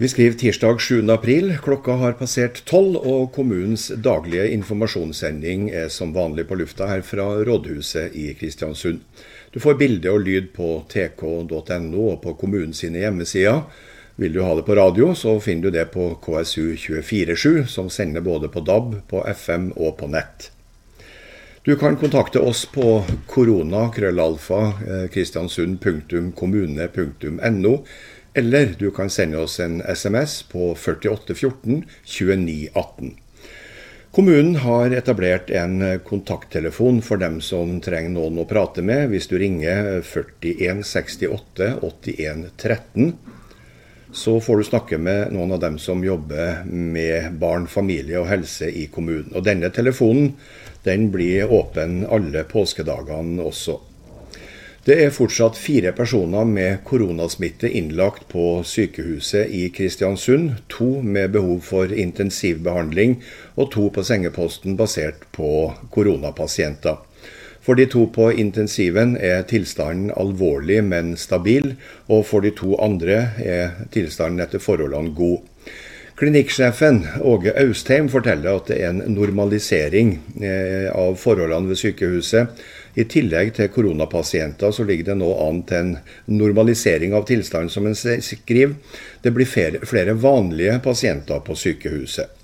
Vi skriver tirsdag 7. april. Klokka har passert tolv, og kommunens daglige informasjonssending er som vanlig på lufta her fra rådhuset i Kristiansund. Du får bilde og lyd på tk.no og på kommunens hjemmesider. Vil du ha det på radio, så finner du det på KSU247, som sender både på DAB, på FM og på nett. Du kan kontakte oss på korona-kristiansund.kommune.no eller du kan sende oss en SMS på 4814 2918. Kommunen har etablert en kontakttelefon for dem som trenger noen å prate med. Hvis du ringer 41 68 81 13, så får du snakke med noen av dem som jobber med barn, familie og helse i kommunen. Og Denne telefonen den blir åpen alle påskedagene også. Det er fortsatt fire personer med koronasmitte innlagt på sykehuset i Kristiansund. To med behov for intensivbehandling og to på sengeposten basert på koronapasienter. For de to på intensiven er tilstanden alvorlig, men stabil, og for de to andre er tilstanden etter forholdene god. Klinikksjefen Åge Austheim forteller at det er en normalisering eh, av forholdene ved sykehuset i tillegg til koronapasienter så ligger det nå an til en normalisering av tilstanden, som en skriver. Det blir flere vanlige pasienter på sykehuset.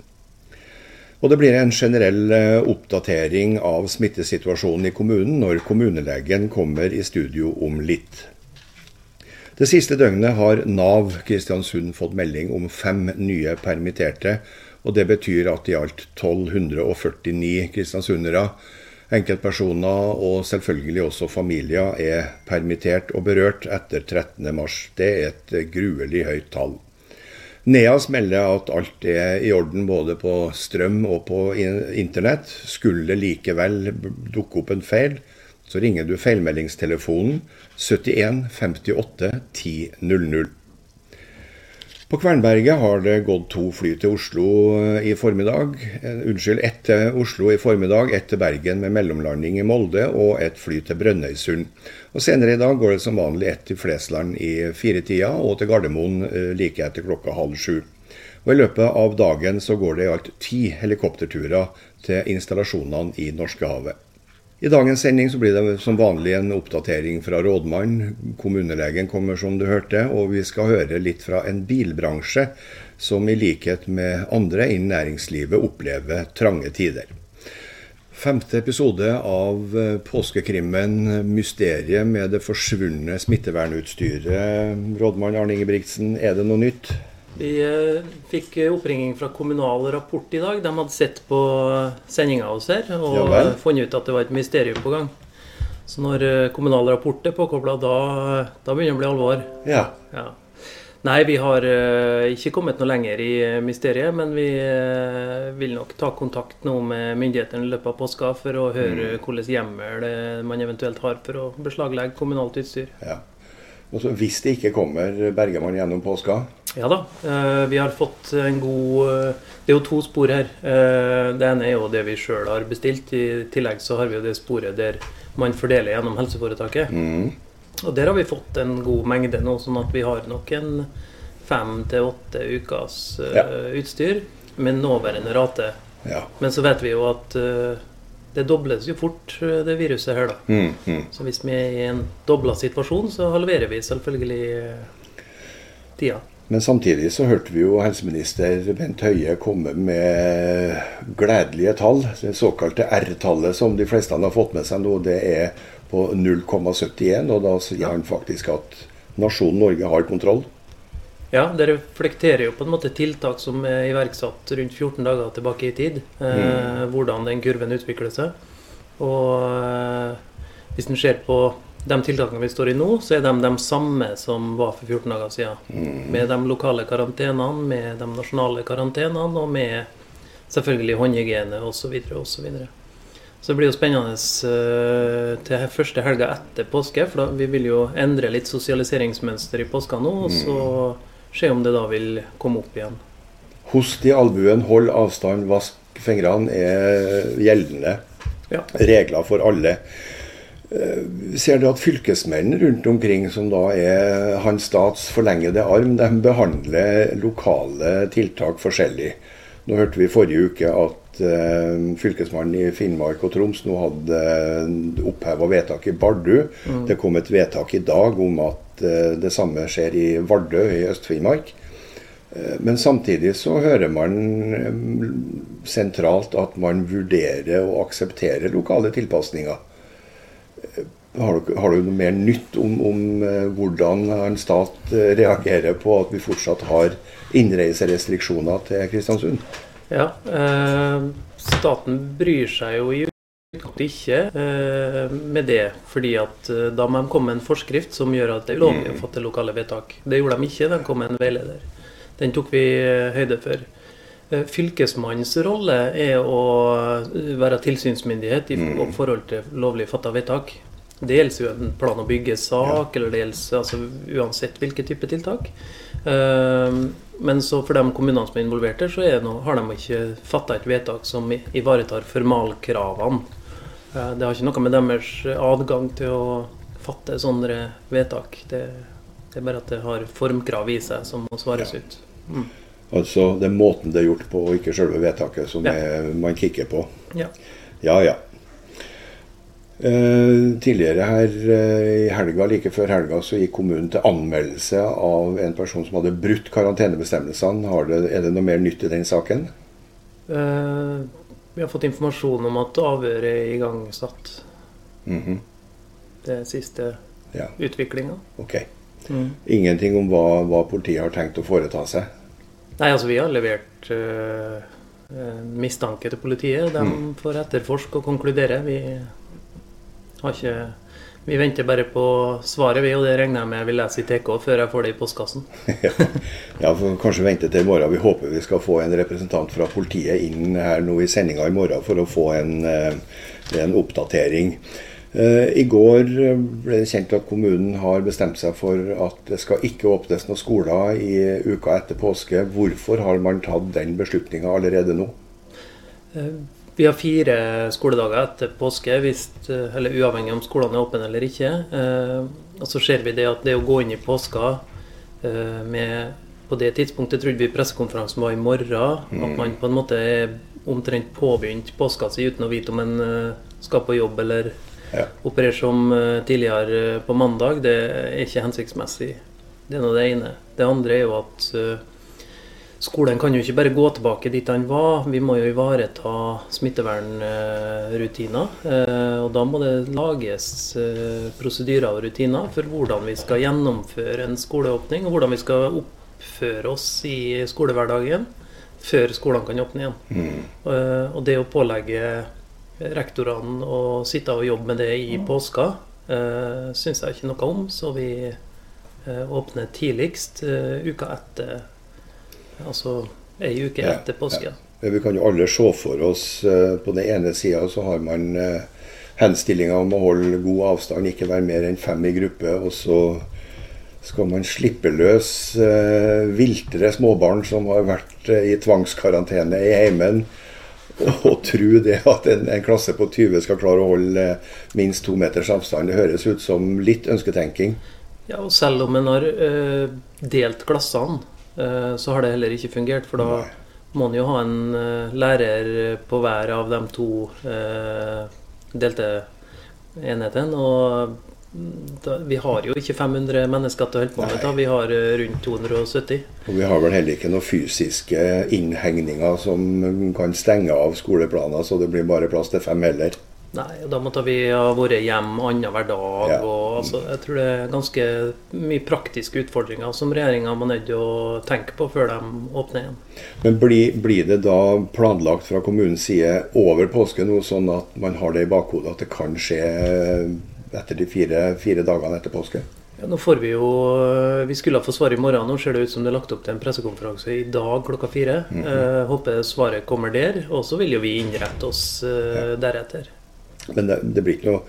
Og det blir en generell eh, oppdatering av smittesituasjonen i kommunen når kommunelegen kommer i studio om litt. Det siste døgnet har Nav Kristiansund fått melding om fem nye permitterte. og Det betyr at i alt 1249 kristiansundere Enkeltpersoner og selvfølgelig også familier er permittert og berørt etter 13.3. Det er et gruelig høyt tall. NEAS melder at alt er i orden både på strøm og på internett. Skulle det likevel dukke opp en feil, så ringer du feilmeldingstelefonen 71 58 10 00. På Kvernberget har det gått to fly til Oslo eh, i formiddag. Eh, unnskyld, ett til Oslo i formiddag, ett til Bergen med mellomlanding i Molde og et fly til Brønnøysund. Og Senere i dag går det som vanlig ett til Flesland i firetida og til Gardermoen eh, like etter klokka halv sju. Og I løpet av dagen så går det i alt ti helikopterturer til installasjonene i Norskehavet. I dagens sending så blir det som vanlig en oppdatering fra rådmannen. Kommunelegen kommer, som du hørte, og vi skal høre litt fra en bilbransje som i likhet med andre innen næringslivet opplever trange tider. Femte episode av eh, påskekrimmen 'Mysteriet med det forsvunne smittevernutstyret'. Rådmann Arne Ingebrigtsen, er det noe nytt? Vi eh, fikk oppringing fra Kommunal Rapport i dag. De hadde sett på sendinga hos her og ja, funnet ut at det var et mysterium på gang. Så når eh, Kommunal Rapport er påkobla, da, da, begynner det å bli alvor. Ja. ja. Nei, vi har ikke kommet noe lenger i mysteriet, men vi vil nok ta kontakt nå med myndighetene i løpet av påska for å høre mm. hvilken hjemmel man eventuelt har for å beslaglegge kommunalt utstyr. Ja. Og Hvis det ikke kommer, berger man gjennom påska? Ja da. Eh, vi har fått en god eh, Det er jo to spor her. Eh, det ene er jo det vi sjøl har bestilt. I tillegg så har vi jo det sporet der man fordeler gjennom helseforetaket. Mm. Og der har vi fått en god mengde nå, sånn at vi har nok en fem til åtte ukers ja. utstyr med nåværende rate. Ja. Men så vet vi jo at det dobles jo fort, det viruset her, da. Mm, mm. Så hvis vi er i en dobla situasjon, så halverer vi selvfølgelig tida. Men samtidig så hørte vi jo helseminister Bent Høie komme med gledelige tall. Det såkalte R-tallet som de fleste har fått med seg nå, det er på 0,71. Og da sier han faktisk at nasjonen Norge har kontroll. Ja, det reflekterer jo på en måte tiltak som er iverksatt rundt 14 dager tilbake i tid. Eh, mm. Hvordan den kurven utvikler seg. Og eh, hvis en ser på de tiltakene vi står i nå, så er de de samme som var for 14 dager siden. Mm. Med de lokale karantenene, med de nasjonale karantenene og med selvfølgelig håndhygiene osv. osv. Så, så det blir jo spennende uh, til første helga etter påske, for da, vi vil jo endre litt sosialiseringsmønster i påska nå, og så se om det da vil komme opp igjen. Host i albuen, hold avstand, vask fingrene er gjeldende ja. regler for alle. Ser du at fylkesmenn rundt omkring, som da er hans stats forlengede arm, de behandler lokale tiltak forskjellig. Nå hørte vi forrige uke at uh, fylkesmannen i Finnmark og Troms nå hadde uh, oppheva vedtak i Bardu. Mm. Det kom et vedtak i dag om at det samme skjer i Vardø i Øst-Finnmark. Uh, men samtidig så hører man sentralt at man vurderer å akseptere lokale tilpasninger. Har du, har du, noe mer nytt om, om hvordan en stat reagerer på at vi fortsatt har innreiserestriksjoner til Kristiansund? Ja, eh, staten bryr seg jo i ikke eh, med det, fordi at eh, da må de komme med en forskrift som gjør at det er ulovlig å mm. fatte lokale vedtak. Det gjorde de ikke, de kom med en veileder. Den tok vi eh, høyde for. Fylkesmannens rolle er å være tilsynsmyndighet i mm. forhold til lovlig fatta vedtak. Det gjelder jo en plan- og byggesak, eller det gjelder altså, uansett hvilke type tiltak. Men så for de kommunene som er involverte, så er noe, har de ikke fatta et vedtak som ivaretar formalkravene. Det har ikke noe med deres adgang til å fatte sånne vedtak. Det, det, er bare at det har formkrav i seg som må svares ja. ut. Mm. Altså det er måten det er gjort på, og ikke selve vedtaket som ja. er, man kikker på. Ja. ja ja. Eh, tidligere her eh, i helga, like før helga så gikk kommunen til anmeldelse av en person som hadde brutt karantenebestemmelsene. Det, er det noe mer nytt i den saken? Uh, vi har fått informasjon om at avhøret er igangsatt. Mm -hmm. Det er siste ja. utviklinga. Ok. Mm. Ingenting om hva, hva, politiet har tenkt å foreta seg? Nei, altså vi har levert øh, mistanke til politiet. De mm. får etterforske og konkludere. Vi har ikke, vi venter bare på svaret, vi, og det regner jeg med vi leser i TK før jeg får det i postkassen. ja, for kanskje vente til i morgen. Vi håper vi skal få en representant fra politiet inn her nå i sendinga i morgen for å få en, eh, en oppdatering. Eh, I går ble det kjent at kommunen har bestemt seg for at det skal ikke åpnes noen skoler i uka etter påske. Hvorfor har man tatt den beslutninga allerede nå? Vi har fire skoledager etter påske, hvis, eller uavhengig om skolene er åpne eller ikke. Eh, og så ser vi det at det å gå inn i påska eh, med På det tidspunktet trodde vi pressekonferansen var i morgen. Mm. At man på en måte er omtrent påbegynt påska si uten å vite om en eh, skal på jobb eller ja. operere som tidligere på mandag. Det er ikke hensiktsmessig. Det er nå det ene. Det andre er jo at Skolen kan jo ikke bare gå tilbake dit den var. Vi må jo ivareta smittevernrutiner. Eh, og da må det lages eh, prosedyrer og rutiner for hvordan vi skal gjennomføre en skoleåpning, og hvordan vi skal oppføre oss i skolehverdagen før skolene kan åpne igjen. Mm. Eh, og det å pålegge rektorene å sitte og jobbe med det i påska, syns jeg ikke noe om. Så vi åpner tidligst uka etter Altså ei uke ja, etter påske. Ja. Vi kan jo alle se for oss uh, På den ene sida så har man uh, henstillinga om å holde god avstand, ikke være mer enn fem i gruppe. Og så skal man slippe løs eh, viltre småbarn som har vært uh, i tvangskarantene i heimen. Og tro det at en, en, klasse på 20 skal klare å holde minst to meters avstand. Det høres ut som litt ønsketenking. Ja, og selv om en har delt klassene Eh, så har det heller ikke fungert. For da må en jo ha en eh, lærer på hver av de to eh, delte enhetene. Og da, vi har jo ikke 500 mennesker til å holde på med, da. vi har rundt 270. Og vi har vel heller ikke noen fysiske innhegninger som kan stenge av skoleplaner, så det blir bare plass til fem heller. Nei, da måtte vi ha vært hjem annenhver dag. Ja. Og, altså, jeg tror det er ganske mye praktiske utfordringer som regjeringa må nødt til å tenke på før de åpner igjen. Men blir, blir, det da planlagt fra kommunens side over påske nå, sånn at man har det i bakhodet at det kan skje etter de fire, fire dagene etter påske? Ja, nå får Vi jo, vi skulle ha fått svar i morgen. Nå ser det ut som det er lagt opp til en pressekonferanse i dag klokka fire. Mm -hmm. eh, håper svaret kommer der. Og så vil jo vi innrette oss eh, ja. deretter. Men det, det, blir noe,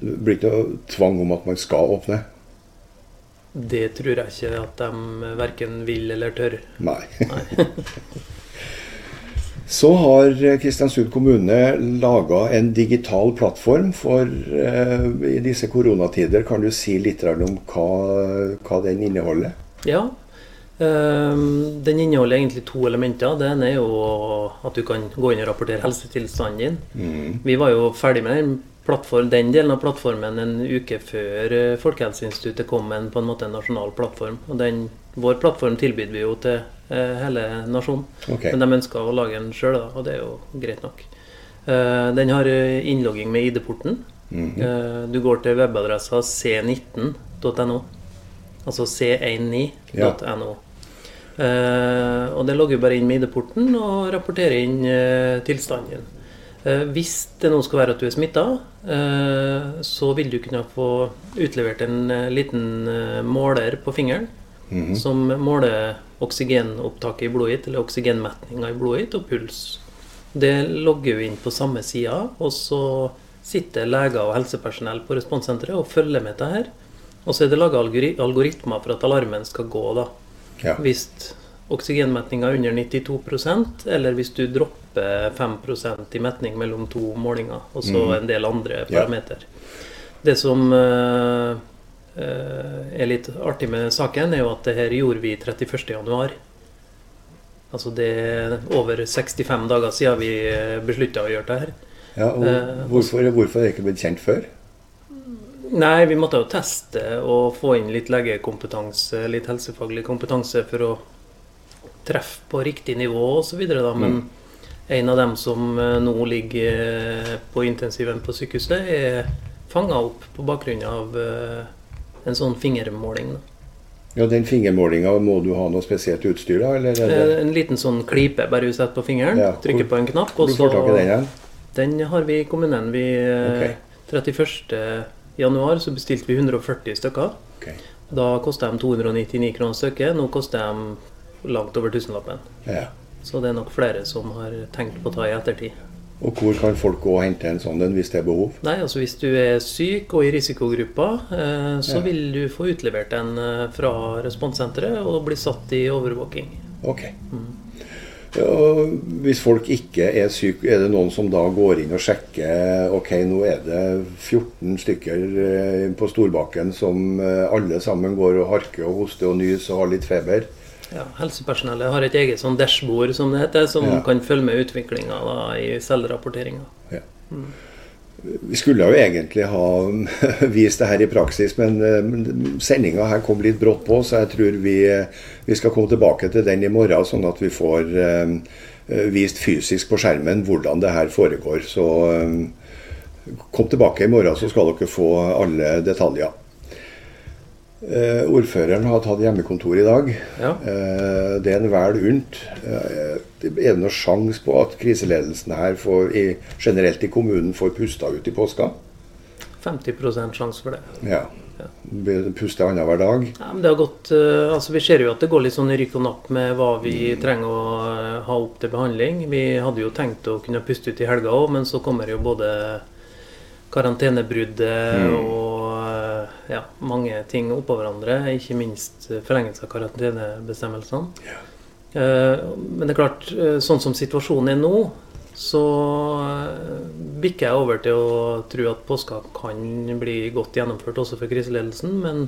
det, blir ikke noe, tvang om at man skal åpne? Det tror jeg ikke at de verken vil eller tør. Nei. Nei. Så har Kristiansund kommune laga en digital plattform for eh, i disse koronatider. Kan du si litt om hva, hva den inneholder? Ja, den inneholder egentlig to elementer. Det ene er jo at du kan gå inn og rapportere helsetilstanden din. Mm. Vi var jo ferdig med den, den, delen av plattformen en uke før eh, Folkehelseinstituttet kom med en, på en måte en nasjonal plattform. Og den, vår plattform tilbyr vi jo til uh, hele nasjonen. Okay. Men de ønsker å lage en sjøl, og det er jo greit nok. Uh, den har innlogging med ID-porten. Mm -hmm. du går til webadressa c19.no. Altså c19.no. Ja. Uh, og det logger bare inn med ID-porten og rapporterer inn uh, tilstanden din. Uh, hvis det nå skal være at du er smitta, så vil du kunne få utlevert en liten måler på fingeren mm -hmm. som måler oksygenopptaket i blodet ditt, eller oksygenmetninga i blodet ditt, og puls. Det logger vi inn på samme sida, og så sitter leger og helsepersonell på responssenteret og følger med dette her. Og så er det laga algoritmer for at alarmen skal gå. da. Ja. Hvis oksygenmetninga er under 92% eller hvis du dropper 5% i metning mellom to målinger, og så mm. en del andre parametere. Ja. Det som uh, er litt artig med saken, er jo at det her gjorde vi 31.1. Altså det er over 65 dager siden vi beslutta å gjøre det her. Ja, og hvorfor, hvorfor er det ikke blitt kjent før? Nei, vi måtte jo teste og få inn litt legekompetanse, litt helsefaglig kompetanse for å treffe på riktig nivå osv. Men mm. en av dem som eh, nå ligger eh, på intensiven på sykehuset, er fanga opp på bakgrunn av eh, en sånn fingermåling. Ja, Den fingermålinga, må du ha noe spesielt utstyr da? Eller En liten sånn klype bare du setter på fingeren, ja. trykker på en knapp, og så i den? Ja? Den har vi i kommunen. Vi okay. 31 januar så bestilte vi 140 stykker. Okay. Da kosta de 299 kroner stykket. Nå koster de langt over tusenlappen. Ja. Så det er nok flere som har tenkt på å ta i ettertid. Og hvor kan folk gå og hente en sånn en hvis det er behov? Nei, altså Hvis du er syk og i risikogruppa, eh, så ja. vil du få utlevert en eh, fra responssenteret og bli satt i overvåking. Ok. Mm. Ja, hvis folk ikke er syke, er det noen som da går inn og sjekker ok, nå er det 14 stykker eh, på Storbakken som eh, alle sammen går og harker og hoster og nys og har litt feber? Ja, Helsepersonellet har et eget sånn dashbord som det heter, som ja. kan følge med utviklinga i selvrapporteringa. Ja. Mm. Vi skulle jo egentlig ha vist det her i praksis, men sendinga her kom litt brått på, så jeg tror vi, vi, skal komme tilbake til den i morgen, sånn at vi får eh, vist fysisk på skjermen hvordan det her foregår. Så eh, kom tilbake i morgen, så skal dere få alle detaljer. Eh, ordføreren har tatt hjemmekontor i dag. Ja. Eh, det er en vel unt. Eh, er det noen sjanse på at kriseledelsen her får, i, generelt i kommunen får pusta ut i påska? 50% sjanse for det. Ja. ja. Puste annenhver dag? Ja, men det har gått, uh, altså Vi ser jo at det går litt sånn rykk og napp med hva vi mm. trenger å uh, ha opp til behandling. Vi hadde jo tenkt å kunne puste ut i helga òg, men så kommer jo både karantenebruddet mm. og ja, mange ting oppå hverandre. Ikke minst forlengelse av karantenebestemmelsene. Ja. Eh, men det er klart, eh, sånn som situasjonen er nå, så eh, bikker jeg over til å tro at påska kan bli godt gjennomført også for kriseledelsen. Men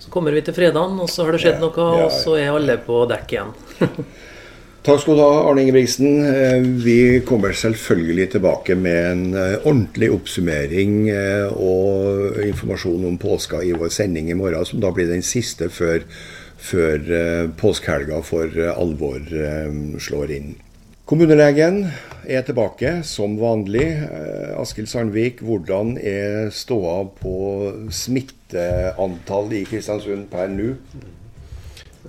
så kommer vi til fredagen, og så har det skjedd noe, og så er alle på dekk igjen. Takk skal du ha, Arne Ingebrigtsen. Eh, vi kommer selvfølgelig tilbake med en eh, ordentlig oppsummering eh, og informasjon om påska i vår sending i morgen, som da blir den siste før, før påskehelga for alvor slår inn. Kommunelegen er tilbake som vanlig. Askild Sandvik, hvordan er ståa på smitteantall i Kristiansund per nå?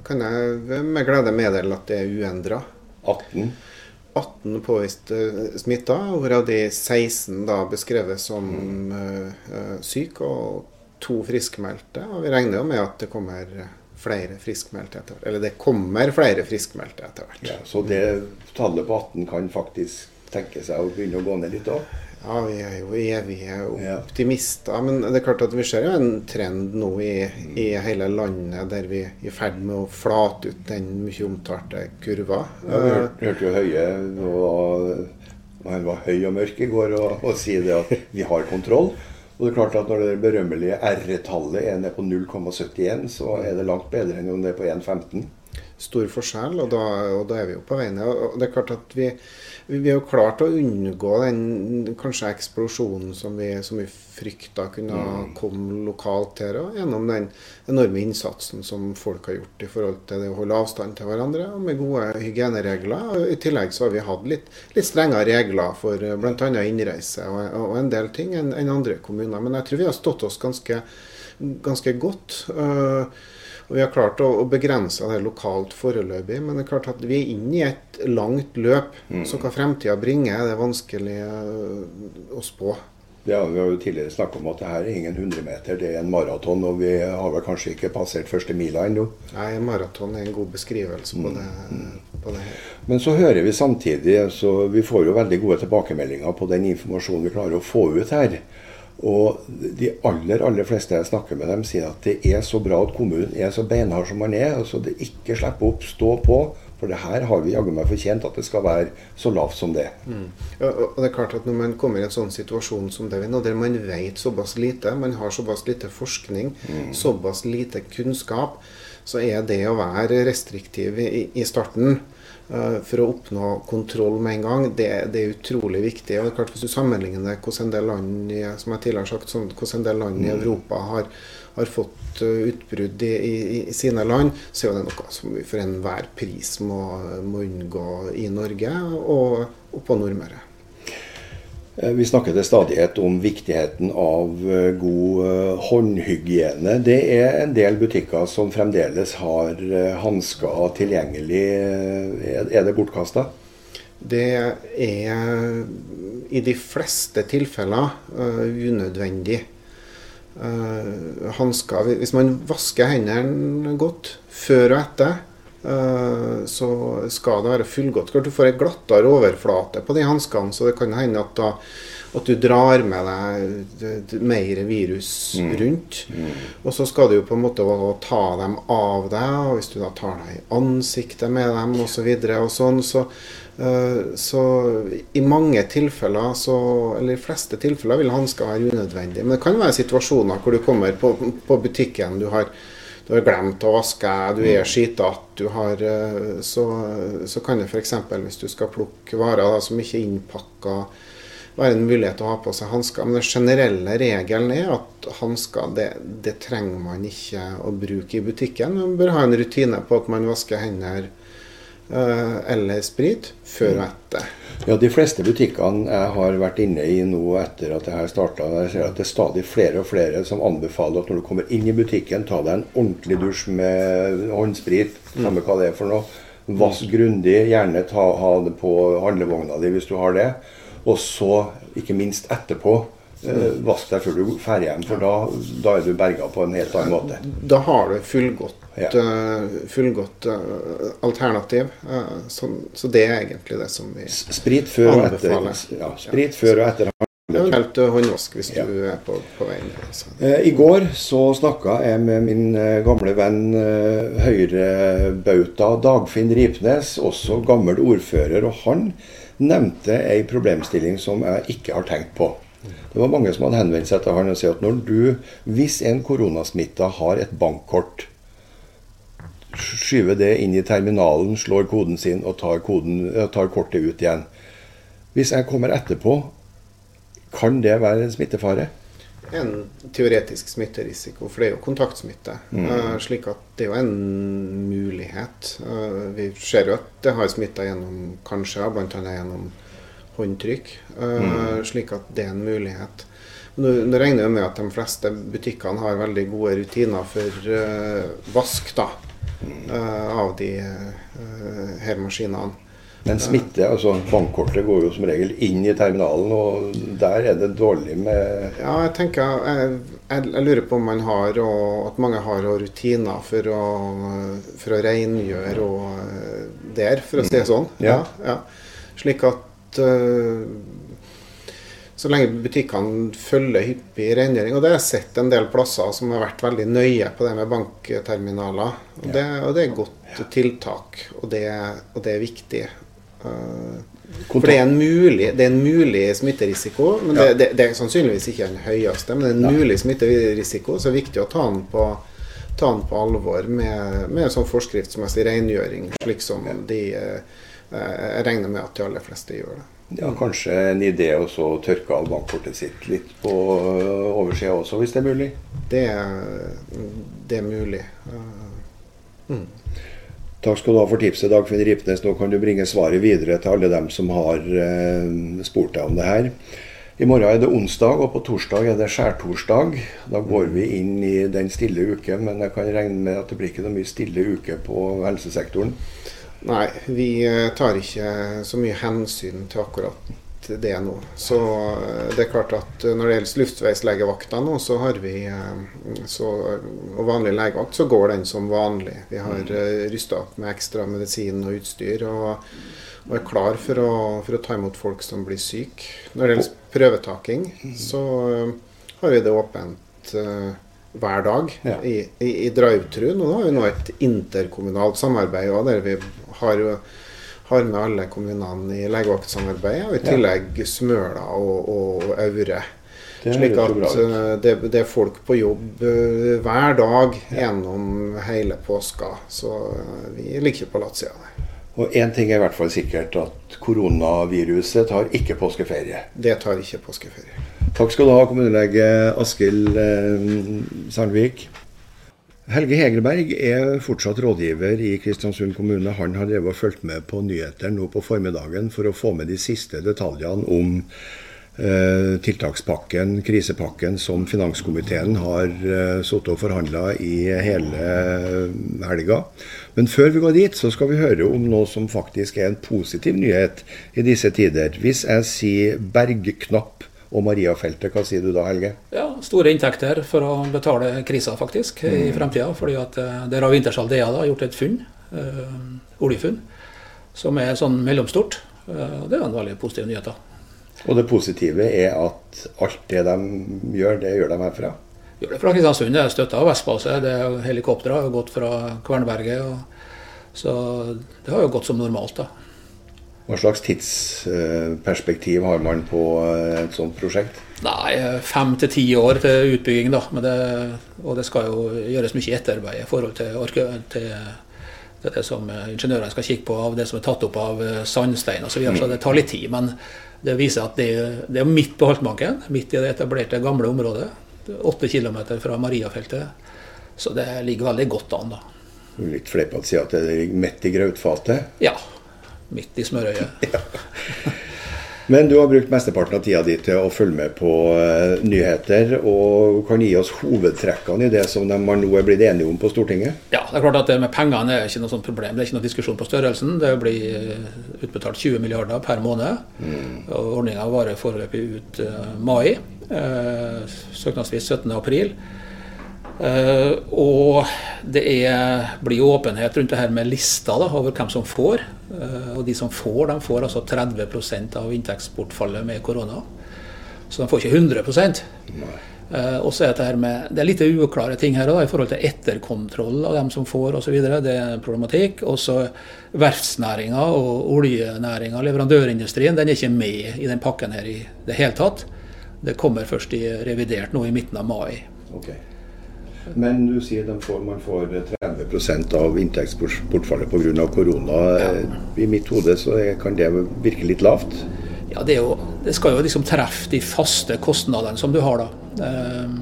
Kan jeg med glede meddele at det er uendra. 18? 18 påviste smitta, hvorav de 16 da beskrevet som uh, syke og to friskmeldte. Og vi regner jo med at det kommer flere friskmeldte etter hvert. Eller det kommer flere friskmeldte etter hvert. Ja, så det tallet på 18 kan faktisk tenke seg å begynne å gå ned litt òg? Ja, vi er jo evige optimister. Men det er klart at vi ser jo en trend nå i, i hele landet der vi er i ferd med å flate ut den mye omtalte kurva. Ja, vi hørte, hørte jo Høie og, Han var høy og mørk i går og, og si det at vi har kontroll. Og det er klart at Når det berømmelige R-tallet er nede på 0,71, så er det langt bedre enn om det er på 1,15. Stor forskjell, og da, og da, er vi jo på vei ned. Det er klart at vi, vi har klart å unngå den kanskje eksplosjonen som vi, som vi frykta kunne mm. komme lokalt her, og gjennom den enorme innsatsen som folk har gjort i forhold til det å holde avstand til hverandre, og med gode hygieneregler. Og I tillegg så har vi hatt litt, litt strengere regler for bl.a. innreise og, og, en del ting enn en andre kommuner. Men jeg tror vi har stått oss ganske, ganske godt. Uh, og Vi har klart å, å begrense det lokalt foreløpig, men det er klart at vi er inne i et langt løp. Mm. Så hva fremtida bringer, det er vanskelig uh, å spå. Ja, Vi har jo tidligere snakket om at det her er ingen 100 meter, det er en maraton. Og vi har vel kanskje ikke passert første mila ennå? Nei, maraton er en god beskrivelse på, mm. det, på det. Men så hører vi samtidig, så vi får jo veldig gode tilbakemeldinger på den informasjonen vi klarer å få ut her. Og de aller aller fleste jeg snakker med dem, sier at det er så bra at kommunen er så beinhard som man er. altså det Ikke slipp opp, stå på. For det her har vi jaggu meg fortjent at det skal være så lavt som det. Mm. Ja, og det er klart at Når man kommer i en sånn situasjon som det vi nå, der man vet såpass lite, man har såpass lite forskning, mm. såpass lite kunnskap, så er det å være restriktiv i, i starten for å oppnå kontroll med en gang, det, det, er utrolig viktig. og det er klart Hvis du sammenligner det hvordan en del land som jeg tidligere har sagt, sånn, hvordan en del land i mm. Europa har, har fått eh, utbrudd i, i, i, sine land, så er det noe som vi for enhver pris må, må unngå i Norge og, og på Nordmøre. Eh, vi snakker til stadighet om viktigheten av eh, god eh, håndhygiene. Det er en del butikker som fremdeles har hansker tilgjengelig. Er det bortkasta? Det er i de fleste tilfeller unødvendig. Hansker Hvis man vasker hendene godt før og etter, så skal det være fullgodt. Klart Du får ei glattere overflate på de hanskene, så det kan hende at, da, at du drar med deg mer virus mm. rundt. Mm. Og så skal du jo på en måte ta dem av deg, og hvis du da tar deg i ansiktet med dem osv. Så, videre, og sånn, så, uh, så i mange tilfeller, så, eller i fleste tilfeller, vil hansker være unødvendig. Men det kan være situasjoner hvor du kommer på, på butikken, du har du har glemt å vaske, du er mm. skitete, eh, så, så kan det f.eks. hvis du skal plukke varer da, som ikke er innpakka, være en mulighet til å ha på seg hansker. Men den generelle regelen er at hansker det, det, trenger man ikke å bruke i butikken. Man bør ha en rutine på at man vasker hender eller sprit før og etter. Ja, De fleste butikkene jeg har vært inne i nå etter at det her starta, ser at det er stadig flere og flere som anbefaler at når du kommer inn i butikken, ta deg en ordentlig dusj med håndsprit, samme hva det er for noe. Vask grundig, gjerne ta, ha det på handlevogna di hvis du har det. Og så, ikke minst etterpå, eh, vask deg før du drar hjem, for da, da, er du berga på en helt annen måte. Da har du fullgodt ja. Eh, fullgodt uh, alternativ. Uh, så, så, det er egentlig det som vi Sprit før og etter. Ja, sprit før og etter Eventuelt håndvask hvis ja. du er på, på vei ned. Altså. I går så snakka jeg med min gamle venn Høyre-bauta Dagfinn Ripnes, også gammel ordfører. Og han nevnte ei problemstilling som jeg ikke har tenkt på. Det var mange som hadde henvendt seg til han og sa at når du, hvis en koronasmitta har et bankkort skyver det inn i terminalen, slår koden sin og tar, koden, tar kortet ut igjen. Hvis jeg kommer etterpå, kan det være en smittefare? En teoretisk smitterisiko, for det er jo kontaktsmitte. Mm. Uh, slik at det er jo en mulighet. Uh, vi ser jo at det har smitta gjennom kanskje, bl.a. gjennom håndtrykk. Uh, mm. Slik at det er en mulighet. Nå, nå regner jeg med at de fleste butikkene har veldig gode rutiner for vask. da av de uh, her maskinene. Men smitte, altså bankkortet går jo som regel inn i terminalen, og der er det dårlig med Ja, jeg tenker Jeg, jeg, jeg lurer på om man har, og at mange har rutiner for å, for å rengjøre og der, for å si det sånn. Ja. ja. Slik at uh, så lenge butikkene følger hyppig rengjøring. Og det har jeg sett en del plasser som har vært veldig nøye på det med bankterminaler. Og, det, og det, er godt godt tiltak, og det, og det er viktig. Uh, for det er, mulig, det er, en mulig, smitterisiko. men det, det, det, er sannsynligvis ikke den høyeste, men det er en mulig smitterisiko, så det er viktig å ta den på, ta den på alvor med, med sånn forskriftsmessig rengjøring, slik som de eh, Jeg regner med at de aller fleste gjør det. Ja, Kanskje en idé å tørke av bankkortet sitt litt på oversida også, hvis det er mulig? Det, det er mulig. Mm. Takk skal du ha for tipset, Dagfinn Ripnes. Nå kan du bringe svaret videre til alle dem som har eh, spurt deg om det her. I morgen er det onsdag, og på torsdag er det skjærtorsdag. Da går vi inn i den stille uke, men jeg kan regne med at det blir ikke noe mye stille uke på helsesektoren? Nei, vi eh, tar ikke så mye hensyn til akkurat det nå. Så eh, det er klart at eh, når det gjelder luftveislegevakta nå, så har vi så, Og vanlig legevakt, så går den som vanlig. Vi har mm. rysta opp med ekstra medisin og utstyr. og, og er klar for å, for å, ta imot folk som blir syke. Når det gjelder prøvetaking, mm. så har vi det åpent hver dag ja. i, i, i drive-tru. Nå har vi nå et interkommunalt samarbeid også, der vi har har med alle kommunene i legevaktsamarbeidet, og i tillegg Smøla og, og Aure. Slik at uh, det, det, er folk på jobb uh, hver dag gjennom hele påska. Så uh, vi ligger på latsida der. Og én ting er i hvert fall sikkert, at koronaviruset tar ikke påskeferie. Det tar ikke påskeferie. Takk skal du ha, kommunelege Askild Sandvik. Helge Hegerberg er fortsatt rådgiver i Kristiansund kommune. Han har drevet og fulgt med på nyheter nå på formiddagen for å få med de siste detaljene om eh, tiltakspakken, krisepakken, som finanskomiteen har eh, sittet og forhandla i hele helga. Men før vi går dit, så skal vi høre om noe som faktisk er en positiv nyhet i disse tider. Hvis jeg sier bergknapp og Mariafeltet. Hva sier du da, Helge? Ja, Store inntekter for å betale krisa faktisk mm. i fremtida. fordi at eh, Der har DA gjort et funn, øh, oljefunn, som er sånn mellomstort. og det er en veldig positiv nyhet. da. Og det positive er at alt det de gjør, det gjør de herfra? Gjør det fra Kristiansund. Det er støtta av Vestbase. det er Helikoptre har gått fra Kvernberget. Og, så det har jo gått som normalt. da. Hva slags tidsperspektiv har man på eh, et sånt prosjekt? Nei, Fem til ti år til utbygging. da. Det, og det skal jo gjøres mye etterarbeid i forhold til, til, til, det som ingeniørene skal kikke på, av det som er tatt opp av eh, sandstein osv. Så, videre. så det tar litt tid. Men det viser at det, det er midt på Haltmanken, midt i det etablerte, gamle området. Åtte km fra Mariafeltet. Så det ligger veldig godt an. da. Litt fleipete å si at det ligger midt i grautfatet? Ja, midt i smørøyet. ja. Men du har brukt mesteparten av tida di til å følge med på uh, nyheter, og kan gi oss hovedtrekkene i det som de, man nå er blitt enige om på Stortinget? Ja, det er klart at det med pengene er ikke noe sånt problem. Det er ikke noe diskusjon på størrelsen. Det blir eh, utbetalt 20 milliarder per måned. Mm. og Ordninga varer foreløpig ut uh, mai. Søknadsvis 17. april. Uh, og det er, blir åpenhet rundt det her med lista da, over hvem som får. Uh, og de som får, de får altså 30% av inntektsbortfallet med korona. Så de får ikke 100 uh, eh, Og så er det med, det er litt uklare ting her da, i forhold til etterkontroll av dem som får osv. Det er en problematikk. Også verftsnæringa og oljenæringa, leverandørindustrien, den er ikke med i den pakken her i det hele tatt. Det kommer først i revidert nå i midten av mai. Okay. Men du sier får, man får 30% av inntektsbortfallet pga. korona. I mitt hode så kan det virke litt lavt? Ja, det, jo, det, skal jo liksom treffe de faste kostnadene som du har da. Ehm,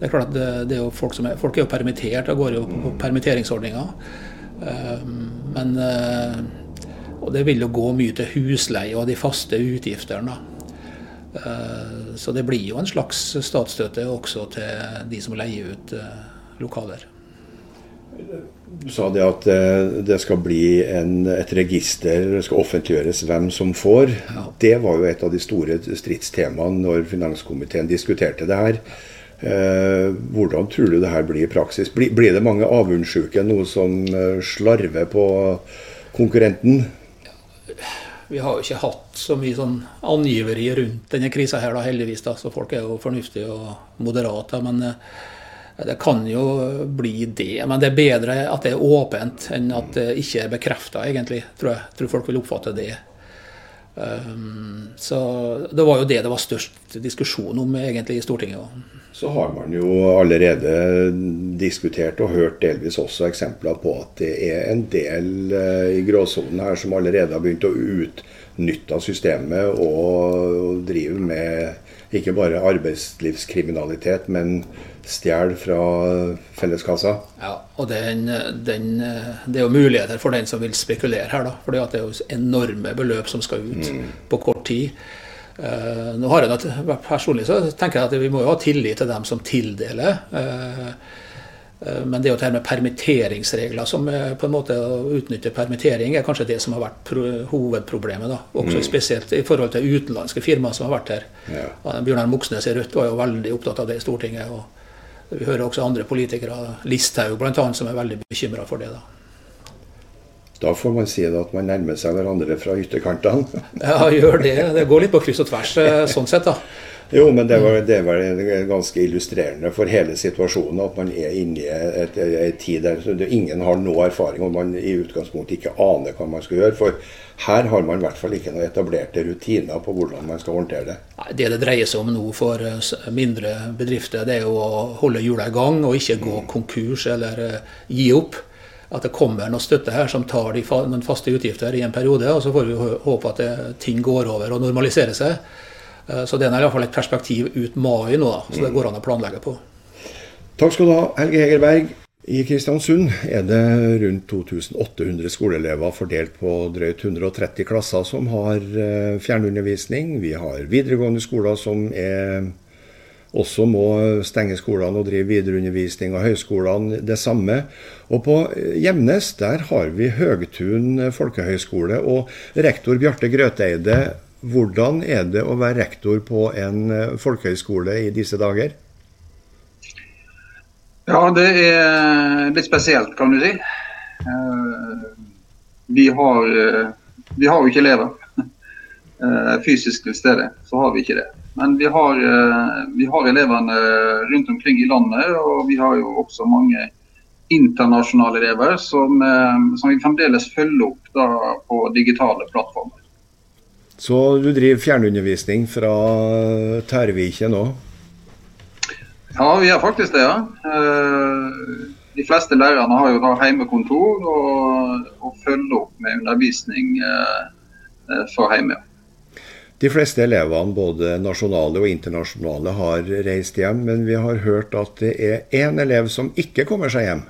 det er klart at det, er jo folk, som er, folk er jo permittert og går jo på, på permitteringsordninger. Ehm, men eh, Og det vil jo gå mye til husleie og de faste utgiftene. Eh, så det blir jo en slags statsstøtte også til de som leier ut eh, lokaler. Du sa det at eh, det skal bli en, et register, det skal offentliggjøres hvem som får. Ja. Det var jo et av de store stridstemaene når finanskomiteen diskuterte det her. hvordan tror du det her blir i praksis? Blir, blir det mange avundsjuke, noe som slarver på konkurrenten? Vi har jo ikke hatt så mye sånn angiveri rundt denne krisa her, da, heldigvis. da, Så folk er jo fornuftige og moderate. Men det kan jo bli det. Men det er bedre at det er åpent enn at det ikke er bekrefta, egentlig. Tror jeg. tror folk vil oppfatte det. Um, så det var jo det det var størst diskusjon om egentlig i Stortinget. Så har man jo allerede diskutert og hørt delvis også eksempler på at det er en del eh, i gråsonen her som allerede har begynt å utnytte systemet og drive med ikke bare arbeidslivskriminalitet, men stjeler fra felleskassa. Ja, og den, den, det er jo muligheter for den som vil spekulere her, da. For det er jo enorme beløp som skal ut mm. på kort tid. Uh, nå har jeg noe, Personlig så tenker jeg at vi må jo ha tillit til dem som tildeler. Uh, uh, men det å her med permitteringsregler som på en måte å utnytte permittering, er kanskje det som har vært hovedproblemet. da, Også mm. spesielt i forhold til utenlandske firmaer som har vært her. Ja. Bjørnar Moxnes i Rødt var jo veldig opptatt av det i Stortinget. og Vi hører også andre politikere, Listhaug bl.a., som er veldig bekymra for det. da. Da får man si at man nærmer seg hverandre fra ytterkantene. ja, gjør det. Det går litt på kryss og tvers eh, sånn sett, da. Jo, men det, var, det var ganske illustrerende for hele situasjonen at man er inne i en tid der ingen har noe erfaring, og man i utgangspunktet ikke aner hva man skal gjøre. For her har man i hvert fall ikke noen etablerte rutiner på hvordan man skal håndtere det. Det det dreier seg om nå for eh, mindre bedrifter, det er jo å holde hjula i gang og ikke gå konkurs eller eh, gi opp at det kommer noe støtte her som tar noen faste utgifter i en periode. Og så får vi håpe at det, ting går over og normaliserer seg. Eh, så det er iallfall et perspektiv ut mai nå, da, så det går an å planlegge på. Takk skal du ha, Helge Hegerberg. I Kristiansund er det rundt 2800 skoleelever fordelt på drøyt 130 klasser som har eh, fjernundervisning. Vi har videregående skoler som er også må stenge skolene og drive videreundervisning, og høyskolene det samme. Og på Gjemnes der har vi Høgtun folkehøgskole og rektor Bjarte Grøteide. Hvordan er det å være rektor på en folkehøyskole i disse dager? Ja, det er litt spesielt, kan du si. Eh, vi har, eh, vi har jo ikke elever eh, fysisk til stede. Så har vi ikke det. Men vi har, eh, vi har, elevene rundt omkring i landet, og vi har jo også mange internasjonale elever som, eh, som vi fremdeles følger opp på digitale plattformer. Så du driver fjernundervisning fra Tærviken nå? Ja, vi gjør faktisk det. ja. Eh, de fleste lærerne har jo da hjemmekontor og, og følger opp med undervisning fra hjemme. De fleste elevene, både nasjonale og internasjonale, har reist hjem, men vi har hørt at det er én elev som ikke kommer seg hjem.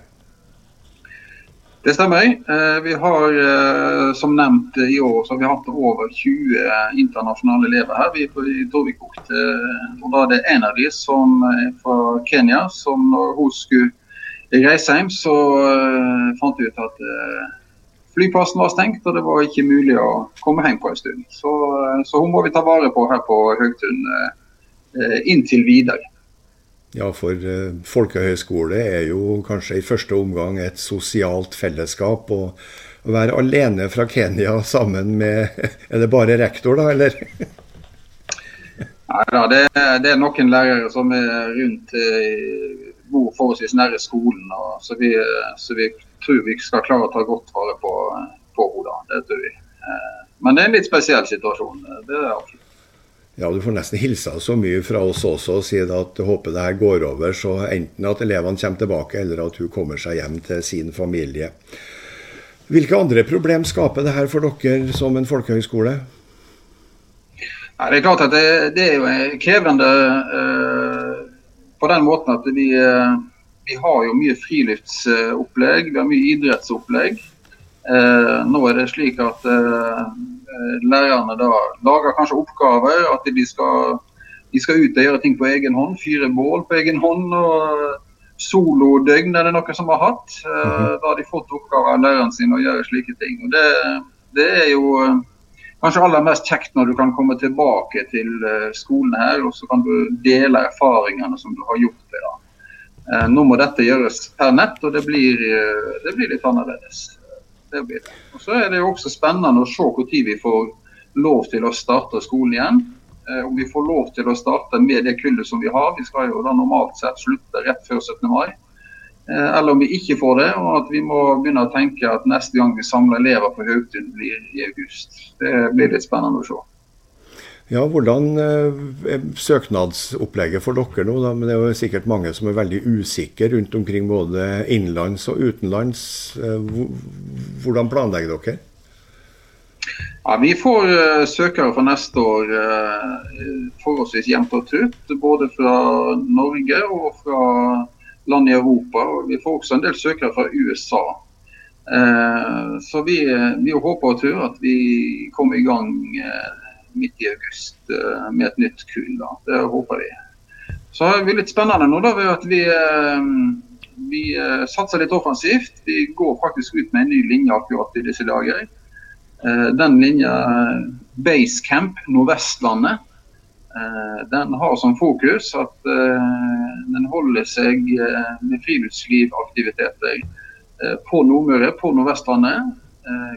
Det stemmer. Eh, vi har eh, som nevnt i år så har vi hatt over 20 internasjonale elever her i Torvikbukt. Eh, og da er det en av de som er fra Kenya, som når hun skulle reise hjem, så fant vi ut at Flyplassen var stengt, og det var ikke mulig å komme hjem på en stund. Så, så hun må vi ta vare på her på Høgtun inntil videre. Ja, for uh, folkehøyskole er jo kanskje i første omgang et sosialt fellesskap. og Å være alene fra Kenya sammen med Er det bare rektor, da, eller? Nei da, det, det, er noen lærere som er rundt bor forholdsvis nære skolen. Og, så, vi, så vi tror vi skal klare å ta godt vare på, på henne. Det tror vi. Eh, men det er en litt spesiell situasjon. det er absolutt. Ja, Du får nesten hilse så mye fra oss også og si at du håper det her går over, så enten at elevene kommer tilbake, eller at hun kommer seg hjem til sin familie. Hvilke andre problem skaper det her for dere som en folkehøyskole? Ja, det er klart at det, det er jo krevende uh, på den måten at vi uh, vi har jo mye friluftsopplegg, vi har mye idrettsopplegg. Uh, nå er det slik at eh, lærerne da lager kanskje oppgaver. At de skal, de skal ut og gjøre ting på egen hånd. Fyre bål på egen hånd. og Solodøgn er det noen som har hatt. Eh, mhm. da har de fått oppgaver av læreren sin å gjøre slike ting. Og det, det er jo eh, kanskje aller mest kjekt når du kan komme tilbake til eh, skolen her, og så kan du dele erfaringene som du har gjort det. da. Eh, nå må dette gjøres per nett, og det blir, eh, det blir litt annerledes. Det blir det. Og Så er det jo også spennende å se når vi får lov til å starte skolen igjen. Eh, om vi får lov til å starte med det kullet som vi har. Vi skal jo da normalt sett slutte rett før 17. mai. Eh, eller om vi ikke får det, og at vi må begynne å tenke at neste gang vi samler elever på Haugtun blir i august. Det blir litt spennende å se. Ja, Hvordan eh, er søknadsopplegget for dere nå? Da? Men Det er jo sikkert mange som er veldig usikre rundt omkring både innenlands og utenlands. Hvordan planlegger dere? Ja, Vi får uh, søkere for neste år forholdsvis jevnt og trutt. Både fra Norge og fra land i Europa. Vi får også en del søkere fra USA. Så vi, vi, håper og tror at vi kommer i gang midt i august med et nytt kull. Da. Det håper vi. Så det litt spennende nå da, ved at vi, vi satser litt offensivt. Vi går faktisk ut med en ny linje akkurat i disse dager. Eh, den linja Basecamp Nordvestlandet, eh, den har som fokus at eh, den holder seg med friluftslivaktiviteter på Nordmøre, på Nordvestlandet.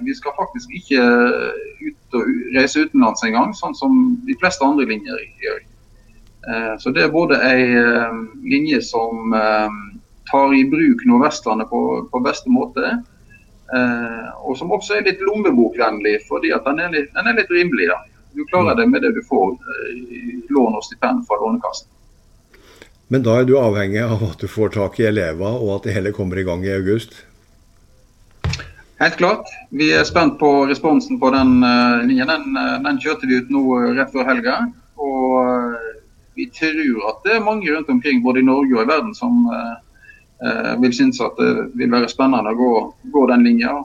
Vi skal faktisk ikke ut og reise utenlands engang, sånn som de fleste andre linjer gjør. Så Det er både ei linje som tar i bruk Nordvestlandet på, på beste måte, Eh, og som også er litt lommebokvennlig, fordi den er litt, den er litt rimelig. da. Du klarer det med det du får eh, i lån og stipend fra Lånekassen. Men da er du avhengig av at du får tak i elever, og at det hele kommer i gang i august? Helt klart. Vi er spent på responsen på den uh, linjen. Den, uh, den, kjørte vi ut nå rett før helga. Og vi tror at det er mange rundt omkring, både i Norge og i verden, som eh, vil synes at det vil være spennende å gå, gå den linja.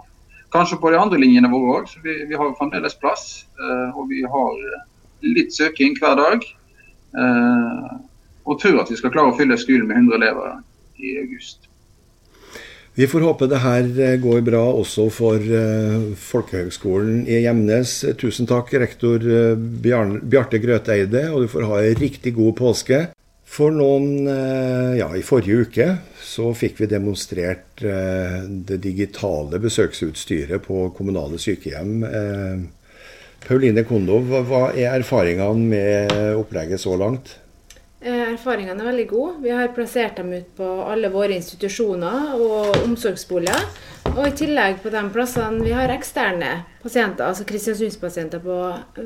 Kanskje på de andre linjene våre òg. Vi, vi har fremdeles plass. Eh, og vi har litt søking hver dag. Eh, og tror at vi skal klare å fylle skolen med 100 elever i august. Vi får håpe det her eh, går bra også for uh, Folkehøgskolen i Gjemnes. Tusen takk, rektor uh, Bjarte Grøteide, og du får ha ei riktig god påske. For noen Ja, i forrige uke så fikk vi demonstrert eh, det digitale besøksutstyret på kommunale sykehjem. Eh, Pauline Kondov, hva er erfaringene med opplegget så langt? Eh, erfaringene er veldig gode. Vi har plassert dem ut på alle våre institusjoner og omsorgsboliger. Og i tillegg på de plassene vi har eksterne pasienter, altså Kristiansundspasienter på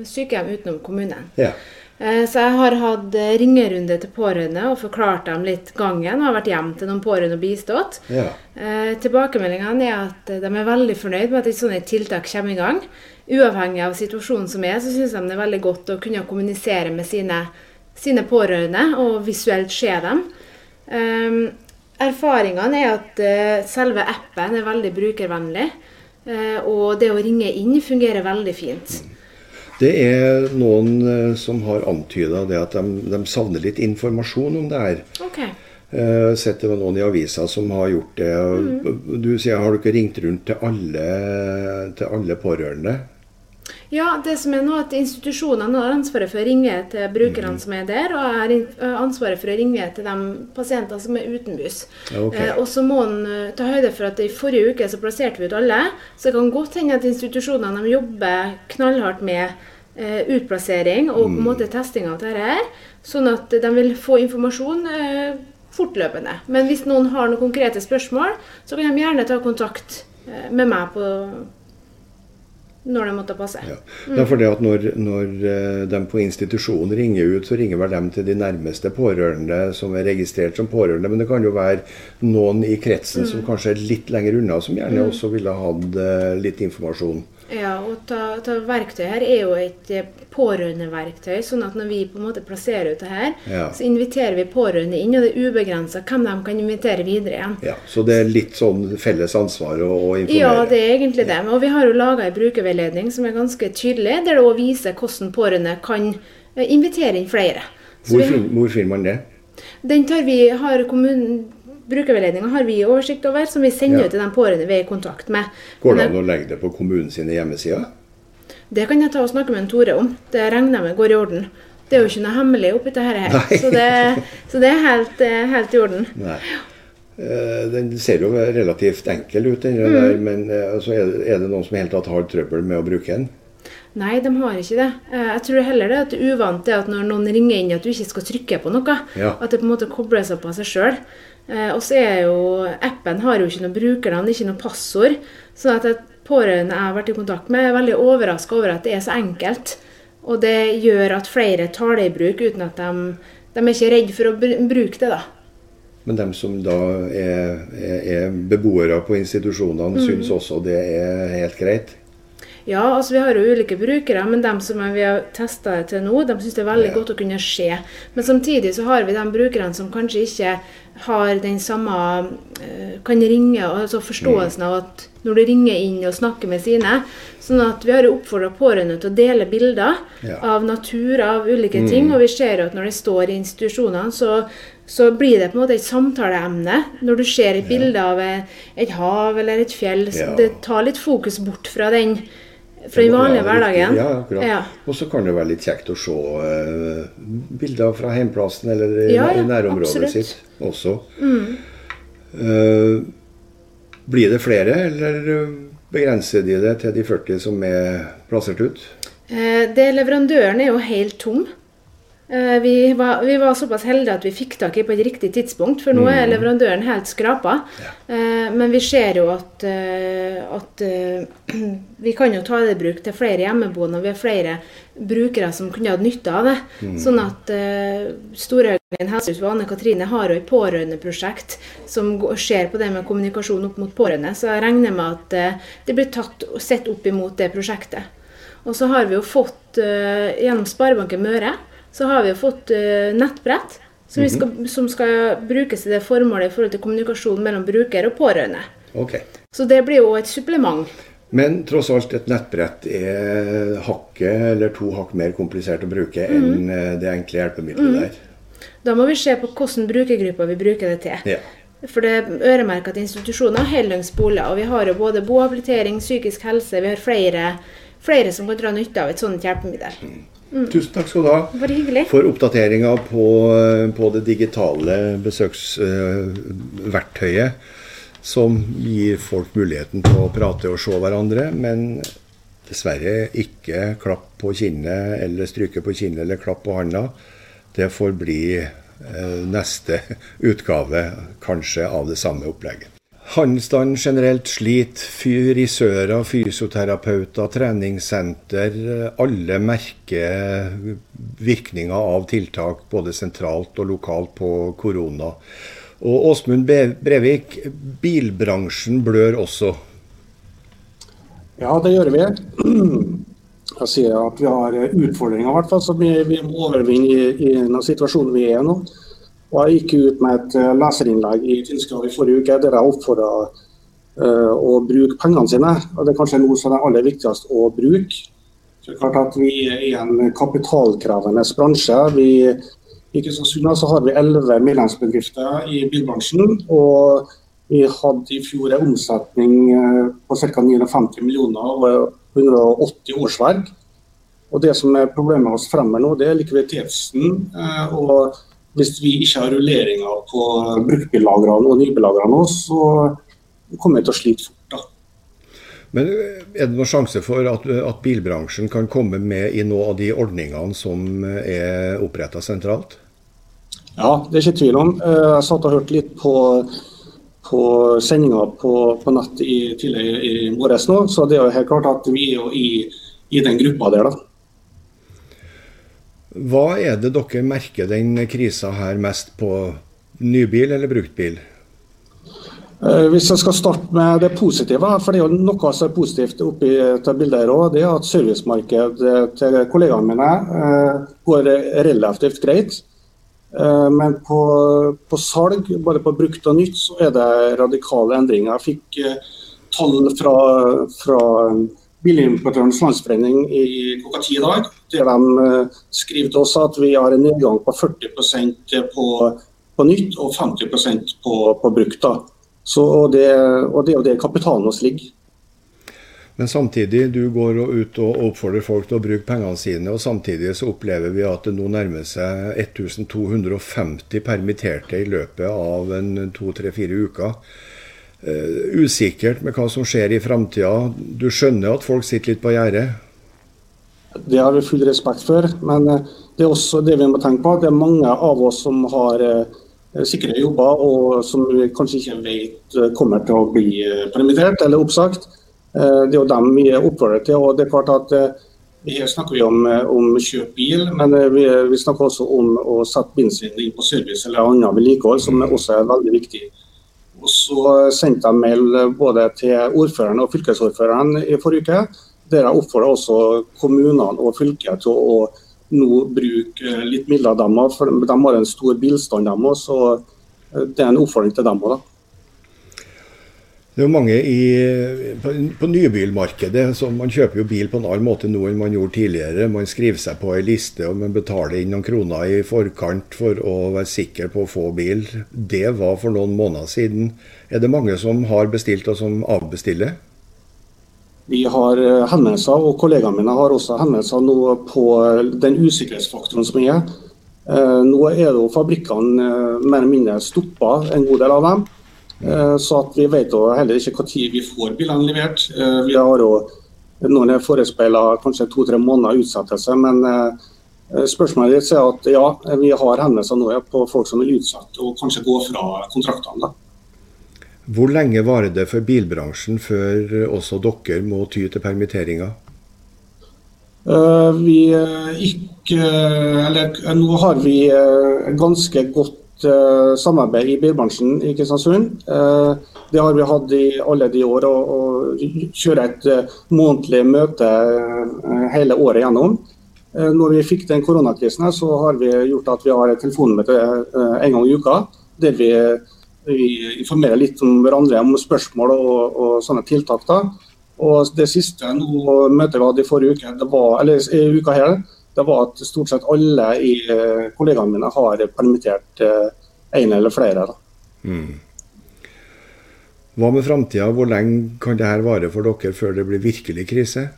sykehjem utenom kommunen. Ja. Eh, så jeg har hatt eh, ringerunde til pårørende og forklart dem litt gangen. Og har vært hjem til noen pårørende og bistått. Ja. Eh, tilbakemeldingene er at de er veldig fornøyd med at sånt tiltak kommer i gang. Uavhengig av situasjonen som er, så syns de det er veldig godt å kunne kommunisere med sine, sine pårørende og visuelt se dem. Um, erfaringene er at uh, selve appen er veldig brukervennlig. Uh, og det å ringe inn fungerer veldig fint. Mm. Det er noen uh, som har antyda det at de, de, savner litt informasjon om det her. Okay. Uh, sett det var noen i avisa som har gjort det. Mm. Du sier, Har du ikke ringt rundt til alle, til alle pårørende? Ja, det som er nå at Institusjonene har ansvaret for å ringe til brukerne mm. som er der, og har ansvaret for å ringe til de pasientene som er utenbys. Okay. Eh, og så må en ta høyde for at i forrige uke så plasserte vi ut alle. Så det kan godt hende at institusjonene jobber knallhardt med eh, utplassering og på en mm. måte testing av dette her, sånn at de vil få informasjon eh, fortløpende. Men hvis noen har noen konkrete spørsmål, så kan de gjerne ta kontakt med meg på når det måtte passe. Ja. Mm. Ja, for det at når, når, eh, de på institusjonen ringer ut, så ringer vel dem til de nærmeste pårørende som er registrert som pårørende. Men det kan jo være noen i kretsen mm. som kanskje er litt lenger unna, som gjerne mm. også ville hatt uh, litt informasjon. Ja, og ta, ta, verktøy her er jo et eh, pårørendeverktøy. sånn at når vi på en måte plasserer ut det her, ja. så inviterer vi pårørende inn, og det er ubegrensa hvem de kan invitere videre igjen. Ja, Så det er litt sånn felles ansvar å, å informere? Ja, det er egentlig det. Og vi har jo laga en brukerveiledning som er ganske tydelig, der det òg viser hvordan pårørende kan eh, invitere inn flere. Hvor, vi, hvor finner man det? Den tar vi, har kommunen Brukerveiledninga har vi oversikt over, som vi sender ja. ut til de pårørende vi er i kontakt med. Går det an å legge det på kommunens hjemmesider? Det kan jeg ta og snakke med en Tore om. Det regner jeg med går i orden. Det er jo ikke noe hemmelig oppi dette her, så det, så det, er helt, eh, helt, i orden. Nei. Eh, den ser jo relativt enkel ut, den mm. der, men eh, altså, er det noen som helt tatt har trøbbel med å bruke den? Nei, de har ikke det. Jeg tror heller det at det er uvant det at når noen ringer inn, at du ikke skal trykke på noe. Ja. At det på en måte kobler seg på av seg sjøl. Og så er jo appen har jo ikke noen brukernavn, ikke noe passord. Så at et pårørende jeg har vært i kontakt med, er veldig overraska over at det er så enkelt. Og det gjør at flere tar det i bruk uten at de, de er ikke redd for å bruke det, da. Men dem som da er, er, er beboere på institusjonene, syns også det er helt greit? Ja, altså vi har jo ulike brukere, men dem som vi har testa det til nå, de syns det er veldig Ja. godt å kunne se. Men samtidig så har vi de brukerne som kanskje ikke har den samme eh, Kan ringe, altså forståelsen av at når du ringer inn og snakker med sine Sånn at vi har oppfordra pårørende til å dele bilder Ja. av natur, av ulike ting. Og vi ser at når de står i institusjonene, så, så blir det på en måte et samtaleemne. Når du ser et bilde av et, et hav eller et fjell, Ja. det tar litt fokus bort fra den fra den vanlige hverdagen. Ja, akkurat. Ja. Og så kan det være litt kjekt å se uh, bilder fra heimplassen eller i, Ja, ja, i nærområdet absolutt. sitt også. Eh, blir det flere, eller eh, begrenser de det til de 40 som er plassert ut? Uh, Det Leverandøren er jo helt tom. Eh, Vi var, vi var såpass heldige at vi fikk tak i på et riktig tidspunkt, for nå er leverandøren helt skrapa. Ja. Men vi ser jo at, eh, at eh, vi kan jo ta det i bruk til flere hjemmeboende, og vi har flere brukere som kunne hatt nytte av det. Sånn at eh, Storhaugen helsehus og Anne Katrine har jo et pårørendeprosjekt som ser på det med kommunikasjon opp mot pårørende, så jeg regner med at eh, det blir tatt, sett opp imot det prosjektet. Og så har vi jo fått, eh, gjennom Sparebanken Møre, så har vi jo fått eh, nettbrett som, vi skal, som skal brukes til det formålet i forhold til kommunikasjon mellom bruker og pårørende. Ok. Så det blir jo et supplement. Men tross alt, et nettbrett er hakket eller to hakk mer komplisert å bruke enn eh, det enkle hjelpemiddelet der. Da må vi se på hvilken brukergrupper vi bruker det til. Ja. For det er øremerka til institusjoner og heldøgnsboliger. Og vi har jo både bohabilitering, psykisk helse, vi har flere, flere som kan dra nytte av et sånt hjelpemiddel. Tusen takk skal du ha. Bare hyggelig. For oppdateringa på, på det digitale besøksverktøyet, som gir folk muligheten til å prate og se hverandre, men dessverre ikke klapp på kinnet eller stryke på kinnet eller klapp på handa. Det får bli eh, neste utgave, kanskje, av det samme opplegget. Handelsstanden generelt sliter. Fyrisører, fysioterapeuter, treningssenter. Alle merker virkninger av tiltak både sentralt og lokalt på korona. Og Åsmund Brevik, bilbransjen blør også. Ja, det gjør vi. Jeg sier at vi har utfordringer i hvert fall, som vi, må overvinne i, i den situasjonen vi er i nå. Og Jeg gikk ut med et eh, leserinnlegg i Tilskrav i forrige uke der jeg oppfordra å bruke pengene sine. Og Det er kanskje noe som er aller viktigst å bruke. Så det er klart at Vi er i en kapitalkrevende bransje. Vi, I Kristiansund så har vi elleve medlemsbedrifter i bilbransjen. og vi hadde i fjor en omsetning eh, på ca. 950 millioner og 180 årsverk. Og Det som er problemet med oss fremover nå, det er likviditeten. eh, og Hvis vi ikke har rulleringer på bruktbillagrene og nybillagrene så kommer vi til å slite fort. da. Men er det noen sjanse for at, at bilbransjen kan komme med i noen av de ordningene som er oppretta sentralt? Ja, det er ikke tvil om. Eh, Jeg satt og hørte litt på, på sendinga på, på nett i, tidligere i morges nå, så det er jo helt klart at vi er jo i, i den gruppa der, da. Hva er det dere merker den krisa her mest på? Nybil eller bruktbil? bil? Hvis jeg skal starte med det positive, for det er jo noe som er positivt oppi dette bildet, her også, det er at servicemarkedet til kollegaene mine eh, går relativt greit. Eh, Men på, på salg, både på brukt og nytt, så er det radikale endringer. Jeg fikk eh, tall fra, fra Bilimportørens Landsforening i klokka ti i dag, der de eh, skriver til oss at vi har en nedgang på 40% på, på nytt og 50% på, på brukt. Så, og, det, og det er jo der kapitalen vår ligger. Men samtidig, du går ut og oppfordrer folk til å bruke pengene sine, og samtidig så opplever vi at det nå nærmer seg 1250 permitterte i løpet av to-tre-fire uker. Eh, usikkert med hva som skjer i framtida. Du skjønner at folk sitter litt på gjerdet? Det har vi full respekt for. Men det er også det vi må tenke på. Det er mange av oss som har sikre jobber, og som vi kanskje ikke vet kommer til å bli permittert eller oppsagt. Det er jo dem vi er oppfordret til. og det er klart at her snakker vi om, eh, om kjøp bil, men eh, vi, vi, snakker også om å sette bilen inn på service eller annet vedlikehold, som også er veldig viktig. Og Så sendte jeg mail både til ordføreren og fylkesordføreren i forrige uke, der jeg oppfordra også kommunene og fylket til å nå bruke litt midler dem, for de har en stor bilstand dem òg, så eh, det er en oppfordring til dem òg. Det er jo mange i, på, på nybilmarkedet. så Man kjøper jo bil på en annen måte nå enn man gjorde tidligere. Man skriver seg på ei liste og man betaler inn noen kroner i forkant for å være sikker på å få bil. Det var for noen måneder siden. Er det mange som har bestilt og som avbestiller? Vi har eh, henvendelser, og kollegaene mine har også henvendelser nå på den usikkerhetsfaktoren som er. Eh, nå er jo fabrikkene eh, mer eller mindre stoppa, en god del av dem. Eh, så at vi vet heller ikke når vi får bilene levert. Eh, vi har jo noen er forespeila kanskje to-tre måneder utsettelse, men eh, spørsmålet ditt er at ja, vi har hendelser nå på folk som vil utsette og kanskje gå fra kontraktene. Hvor lenge varer det for bilbransjen før også dere må ty til permitteringer? Vi ikke Eller nå har vi ganske godt uh, samarbeid i bilbransjen i Kristiansund. Uh, det har vi hatt i alle de år, og, og kjører et uh, månedlig møte hele året gjennom. Når vi fikk den koronakrisen, så har vi gjort at vi har et telefonmøte en gang i uka. Der vi informerer litt om hverandre om spørsmål og, og sånne tiltak. da. Og Det siste møtet vi hadde i forrige uke, det var, eller i uka her, det var at stort sett alle i eh, kollegaene mine har permittert eh, eller flere. Mm. Hva med framtida? Hvor lenge kan dette vare for dere før det blir virkelig krise?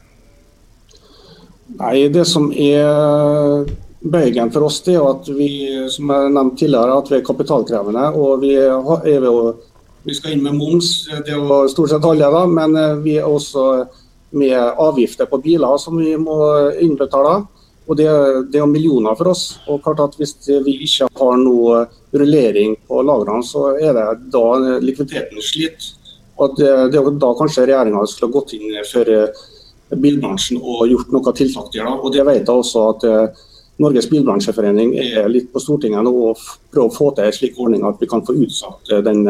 Nei, Det som er bøygen for oss, det er at vi som jeg nevnt tidligere, at vi er kapitalkrevende. og vi, er vi skal inn med moms, det er stort sett alle, da, men eh, vi er også med avgifter på biler som vi må innbetale. Og det, det, er millioner for oss. Og klart at Hvis vi ikke har noe rullering på lagrene, så er det da likviditeten sliter. Og det, det er da kanskje regjeringa skulle gått inn for eh, bilbransjen og gjort noe tiltak der. Og det vet jeg også at eh, Norges Bilbransjeforening er litt på Stortinget nå og prøver å få til en slik ordning at vi kan få utsatt eh, den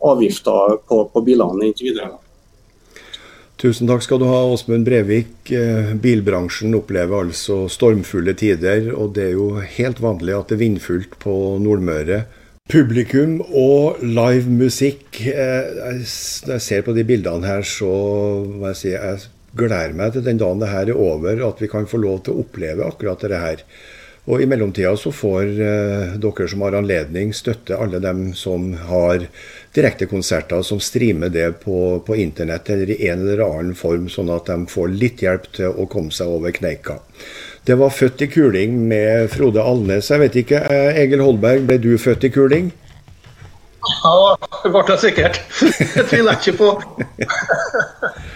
avgifta på, på bilene inntil videre. Tusen takk skal du ha, Åsmund Brevik. Eh, bilbransjen opplever altså stormfulle tider, og det er jo helt vanlig at det er vindfullt på Nordmøre. Publikum og live musikk. Eh, når jeg ser på de bildene her, så må jeg si jeg gleder meg til den dagen det her er over, at vi kan få lov til å oppleve akkurat det her. Og I mellomtida så får eh, dere som har anledning, støtte alle dem som har direktekonserter, som streamer det på, på, internett eller i en eller annen form, sånn at de får litt hjelp til å komme seg over kneika. Det var 'Født i kuling' med Frode Alnes. Jeg vet ikke, eh, Egil Holberg, ble du født i kuling? Ja, det ble det sikkert. Det tviler jeg ikke på.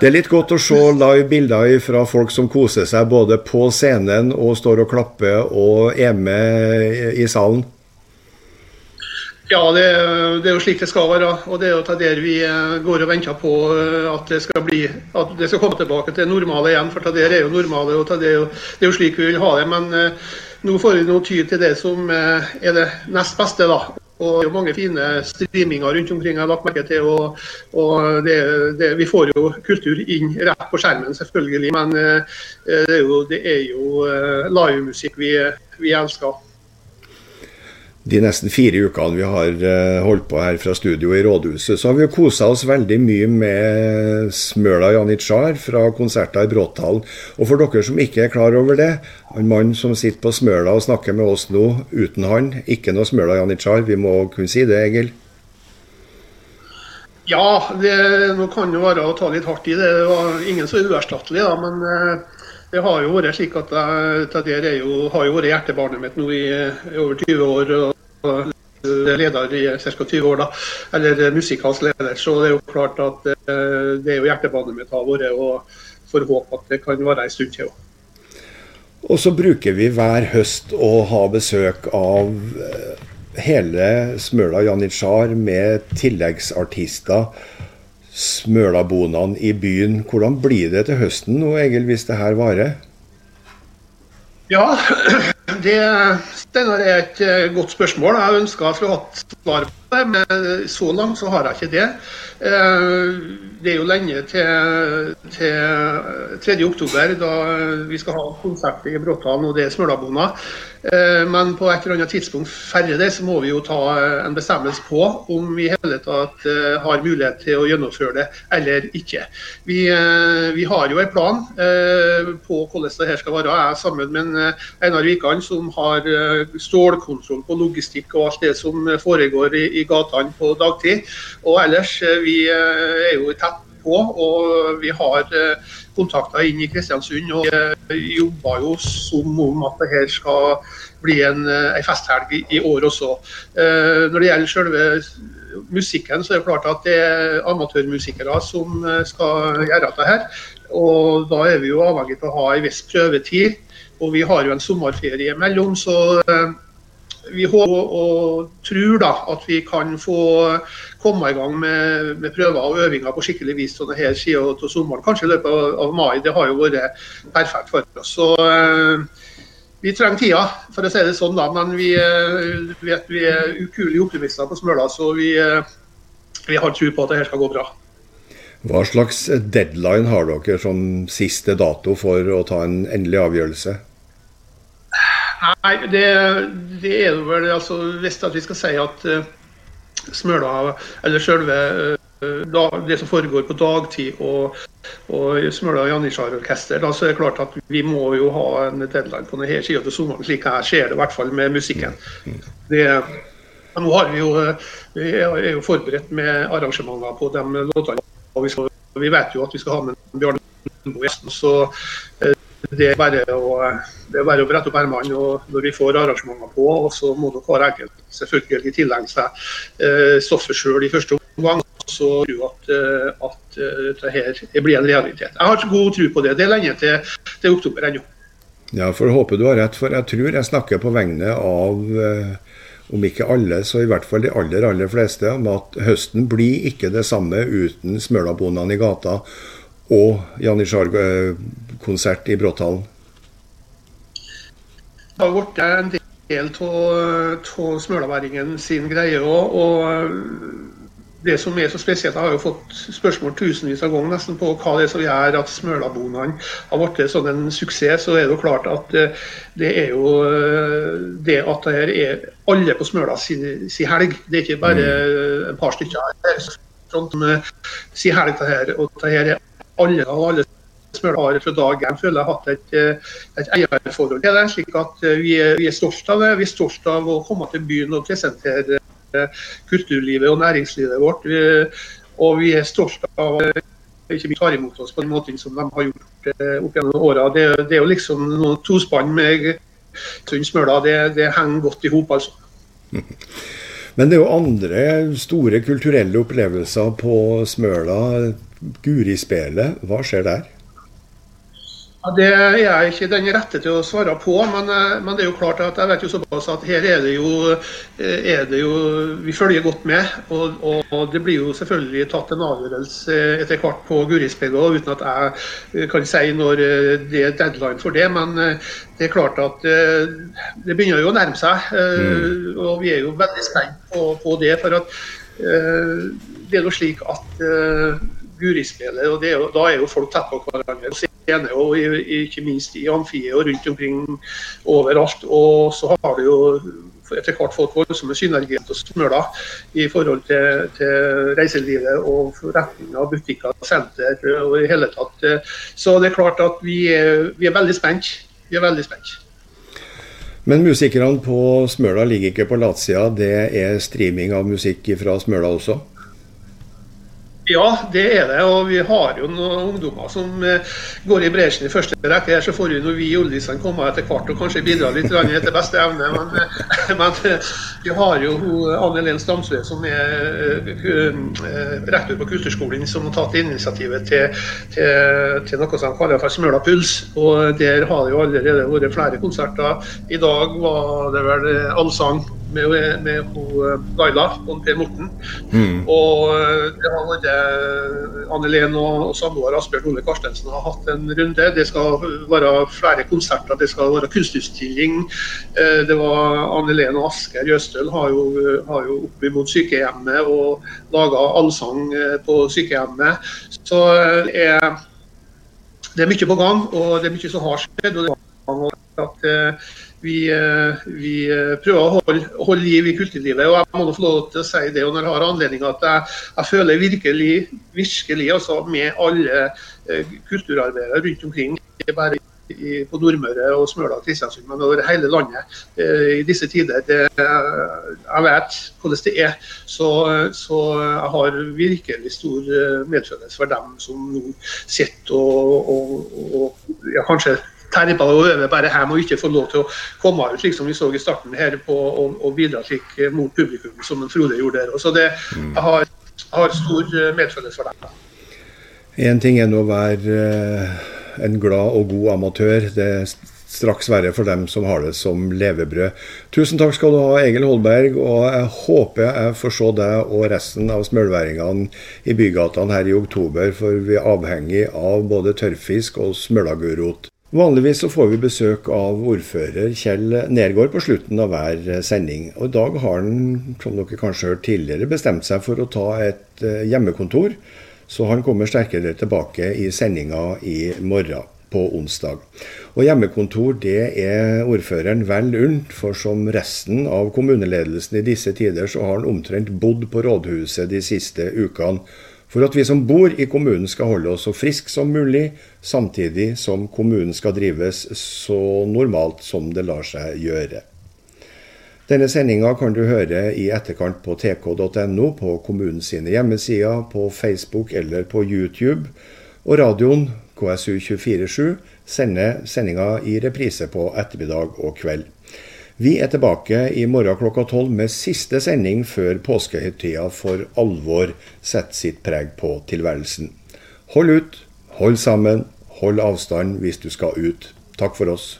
Det er litt godt å se live bilder fra folk som koser seg både på scenen og står og klapper og er med i salen. Ja, det, det, er jo slik det skal være. og Det er jo der vi eh, går og venter på eh, at det skal bli, at det skal komme tilbake til normale igjen. For det er jo normale, og det er jo, det er jo slik vi vil ha det. Men uh, nå får vi nå ty til det som er det nest beste. da. Og det er jo mange fine streaminger rundt omkring jeg har lagt merke til. og, og det, det, Vi får jo kultur inn rett på skjermen, selvfølgelig. Men det er jo, jo livemusikk vi, vi elsker de nesten fire ukene vi har eh, holdt på her fra studio i rådhuset, så har vi jo kosa oss veldig mye med Smøla Janitsjar fra konserter i Bråthallen. Og for dere som ikke er klar over det, en mann som sitter på Smøla og snakker med oss nå, uten han, ikke noe Smøla Janitsjar, vi må kunne si det, Egil? Ja, det nå kan jo være å ta litt hardt i det. Det var ingen så uerstattelig, da. Men eh, det har jo vært slik at jeg, har jo vært hjertebarnet mitt nå i, i over 20 år. og leder i ca. 20 år, da, eller musikalsk leder. Så det er jo klart at eh, det er jo hjertebarnet mitt har vært, og får håpe at det kan være en stund til. Og så bruker vi hver høst å ha besøk av hele Smøla Janitsjar med tilleggsartister. Smølabonene i byen. Hvordan blir det til høsten nå, Egil, hvis det her varer? Ja, det Steinar er et eh, godt spørsmål. Jeg ønsker å ha hatt svar på det, men så langt så har jeg ikke det. Eh, det er jo lenge til, til 3.10, da vi skal ha konsert i Bråtalen og det er Smølabona. Eh, men på et eller annet tidspunkt færre det, så må vi jo ta eh, en bestemmelse på om vi hele tatt eh, har mulighet til å gjennomføre det eller ikke. Vi, vi har jo en plan på hvordan det her skal være. Jeg er sammen med Einar Wikan, som har stålkontroll på logistikk og alt det som foregår i, i gatene på dagtid. Og ellers, vi er jo tett på. Og vi har eh, kontakter inn i Kristiansund og eh, jobber jo som om at det her skal bli en, eh, en festhelg i, i, år også. Når det gjelder selve musikken, så er det klart at det er amatørmusikere som skal gjøre dette her. Og da er vi jo avhengig av å ha en viss prøvetid. Og vi har jo en sommerferie imellom, så vi håper og tror da at vi kan få komme i gang med, med prøver og øvinger på skikkelig vis sånn her siden til sommeren. Kanskje i løpet av, av, mai. Det har jo vært perfekt for oss. Så eh, vi trenger tida, for å si det sånn. da, Men vi eh, vet vi er ukuelige optimister på Smøla, så vi, eh, vi har tro på at det her skal gå bra. Hva slags deadline har dere som siste dato for å ta en endelig avgjørelse? Nei, det, det er jo vel altså, Hvis vi skal si at uh, Smøla, eller selve uh, da, det som foregår på dagtid og, og Smøla Janitsjar-orkester, da så er det klart at vi må jo ha en deadline på denne sida til sommeren, slik jeg ser det, i hvert fall med musikken. Det, nå har vi jo, vi er jo forberedt med arrangementer på de låtene. og vi, skal, vi vet jo at vi skal ha med Bjørn Bo gjesten. Så uh, det er bare å, det er bare å brette opp ermene når vi får arrangementer på. Og så må nok hver enkelt selvfølgelig tilegne seg eh, stoffet sjøl i første omgang. Så tror at, eh, at dette det her blir en realitet. Jeg har god tro på det. Det er lenge til, til oktober ennå. Ja, for å håpe du har rett. For jeg tror jeg snakker på vegne av eh, om ikke alle, så i hvert fall de aller aller fleste, om at høsten blir ikke det samme uten smølabondene i gata og Janitsjar-konsert i Bråthallen? Det har blitt en del av smølaværingen sin greie òg. Og det som er så spesielt, Jeg har jo fått spørsmål tusenvis av ganger nesten på hva det er som gjør at smølabonene har blitt sånn en suksess. Så er det jo klart at eh, det er jo eh, det at det her er alle på Smøla sin, si helg. Det er ikke bare mm. et par stykker her som sier helg til her. Og det her er alle og alle har fra dag én føler jeg har hatt et, eh, et eierforhold til det. slik at eh, vi er, vi er stolt av det. Vi er stolt av å komme til byen og presentere eh, kulturlivet og næringslivet vårt. Vi, og vi er stolt av at ikke minst tar imot oss på den måten som de har gjort opp gjennom åra. Det, det, er jo liksom noen tospann med Sund Smøla. Det, det henger godt i hop, altså. Men det er jo andre store kulturelle opplevelser på Smøla Gurispelet, hva skjer der? Ja, det er jeg ikke den rette til å svare på, men, eh, men, det er jo klart at jeg vet jo såpass at her er det jo, eh, er det jo Vi følger godt med. Og, og, det blir jo selvfølgelig tatt en avgjørelse etter hvert på Gurispelet, uten at jeg kan si når det er deadline for det. Men det er klart at det begynner jo å nærme seg. Mm. Og vi er jo veldig spent på, på det. For at det er jo slik at Gurispillet. og er jo, Da er jo folk tett på hverandre. Scene, og Ikke minst i amfiet og rundt omkring overalt. Og så har du jo etter hvert fått voldsomme synergier til Smøla i forhold til, til reiselivet og forretninger, butikker, senter og i hele tatt. Så det er klart at vi er, vi er veldig spent. Vi er veldig spent. Men musikerne på Smøla ligger ikke på latsida. Det er streaming av musikk fra Smøla også? Ja, det er det. Og vi har jo noen ungdommer som eh, går i bresjen i første rekke. Så får jo vi i oldisene komme etter hvert og kanskje bidra litt etter beste evne. Men, Men vi har jo Anne Helen Stamsø, som er rektor på Kulturskolen, som har tatt initiativet til, til, til noe som kaller for Smøla puls. Og Der har det jo allerede vært flere konserter. I dag var det vel allsang med, med hun, Laila og Per Morten. Mm. Og det har vært Anne Len og, og samboer Asbjørn Ole Karstensen har hatt en runde. Det skal være flere konserter, det skal være kunstutstilling. Det var Anne Len og Asker Jøstøl har jo, har jo opp imot sykehjemmet og laga allsang på sykehjemmet. Så er, det er mye på gang, og det er mye som har skjedd. og det er at vi, vi, prøver å holde, holde, liv i kulturlivet. og Jeg må få lov til å si det når jeg har anledning at jeg, jeg føler virkelig, virkelig altså, med alle kulturarbeidere rundt omkring, ikke bare i, på Nordmøre og Smøla og Kristiansund, men over hele landet eh, i disse tider. Det, jeg vet hvordan det er. Så, så, jeg har virkelig stor medfølelse for dem som nå sitter og, og, og ja, kanskje terpa og øver bare hjemme og ikke får lov til å komme ut, slik som vi så i starten her, på å bidra slik mot publikum som Frode gjorde der. Så det, har, har stor medfølelse for dem. Én ting er nå å være en glad og god amatør. Det er straks verre for dem som har det som levebrød. Tusen takk skal du ha, Egil Holberg, og jeg håper jeg får se deg og resten av smølværingene i bygatene her i oktober, for vi er avhengig av både tørrfisk og smølagurrot. Vanligvis så får vi besøk av ordfører Kjell Nergård på slutten av hver sending. Og I dag har han, som dere kanskje har hørt tidligere, bestemt seg for å ta et hjemmekontor. Så han kommer sterkere tilbake i sendinga i morgen, på onsdag. Og Hjemmekontor det er ordføreren vel unt, for som resten av kommuneledelsen i disse tider, så har han omtrent bodd på rådhuset de siste ukene. For at vi som bor i kommunen skal holde oss så friske som mulig, samtidig som kommunen skal drives så normalt som det lar seg gjøre. Denne sendinga kan du høre i etterkant på tk.no, på kommunens hjemmesider, på Facebook eller på YouTube. Og radioen KSU247 sender sendinga i reprise på ettermiddag og kveld. Vi er tilbake i morgen klokka tolv med siste sending før påskehøytida for alvor setter sitt preg på tilværelsen. Hold ut, hold sammen, hold avstand hvis du skal ut. Takk for oss.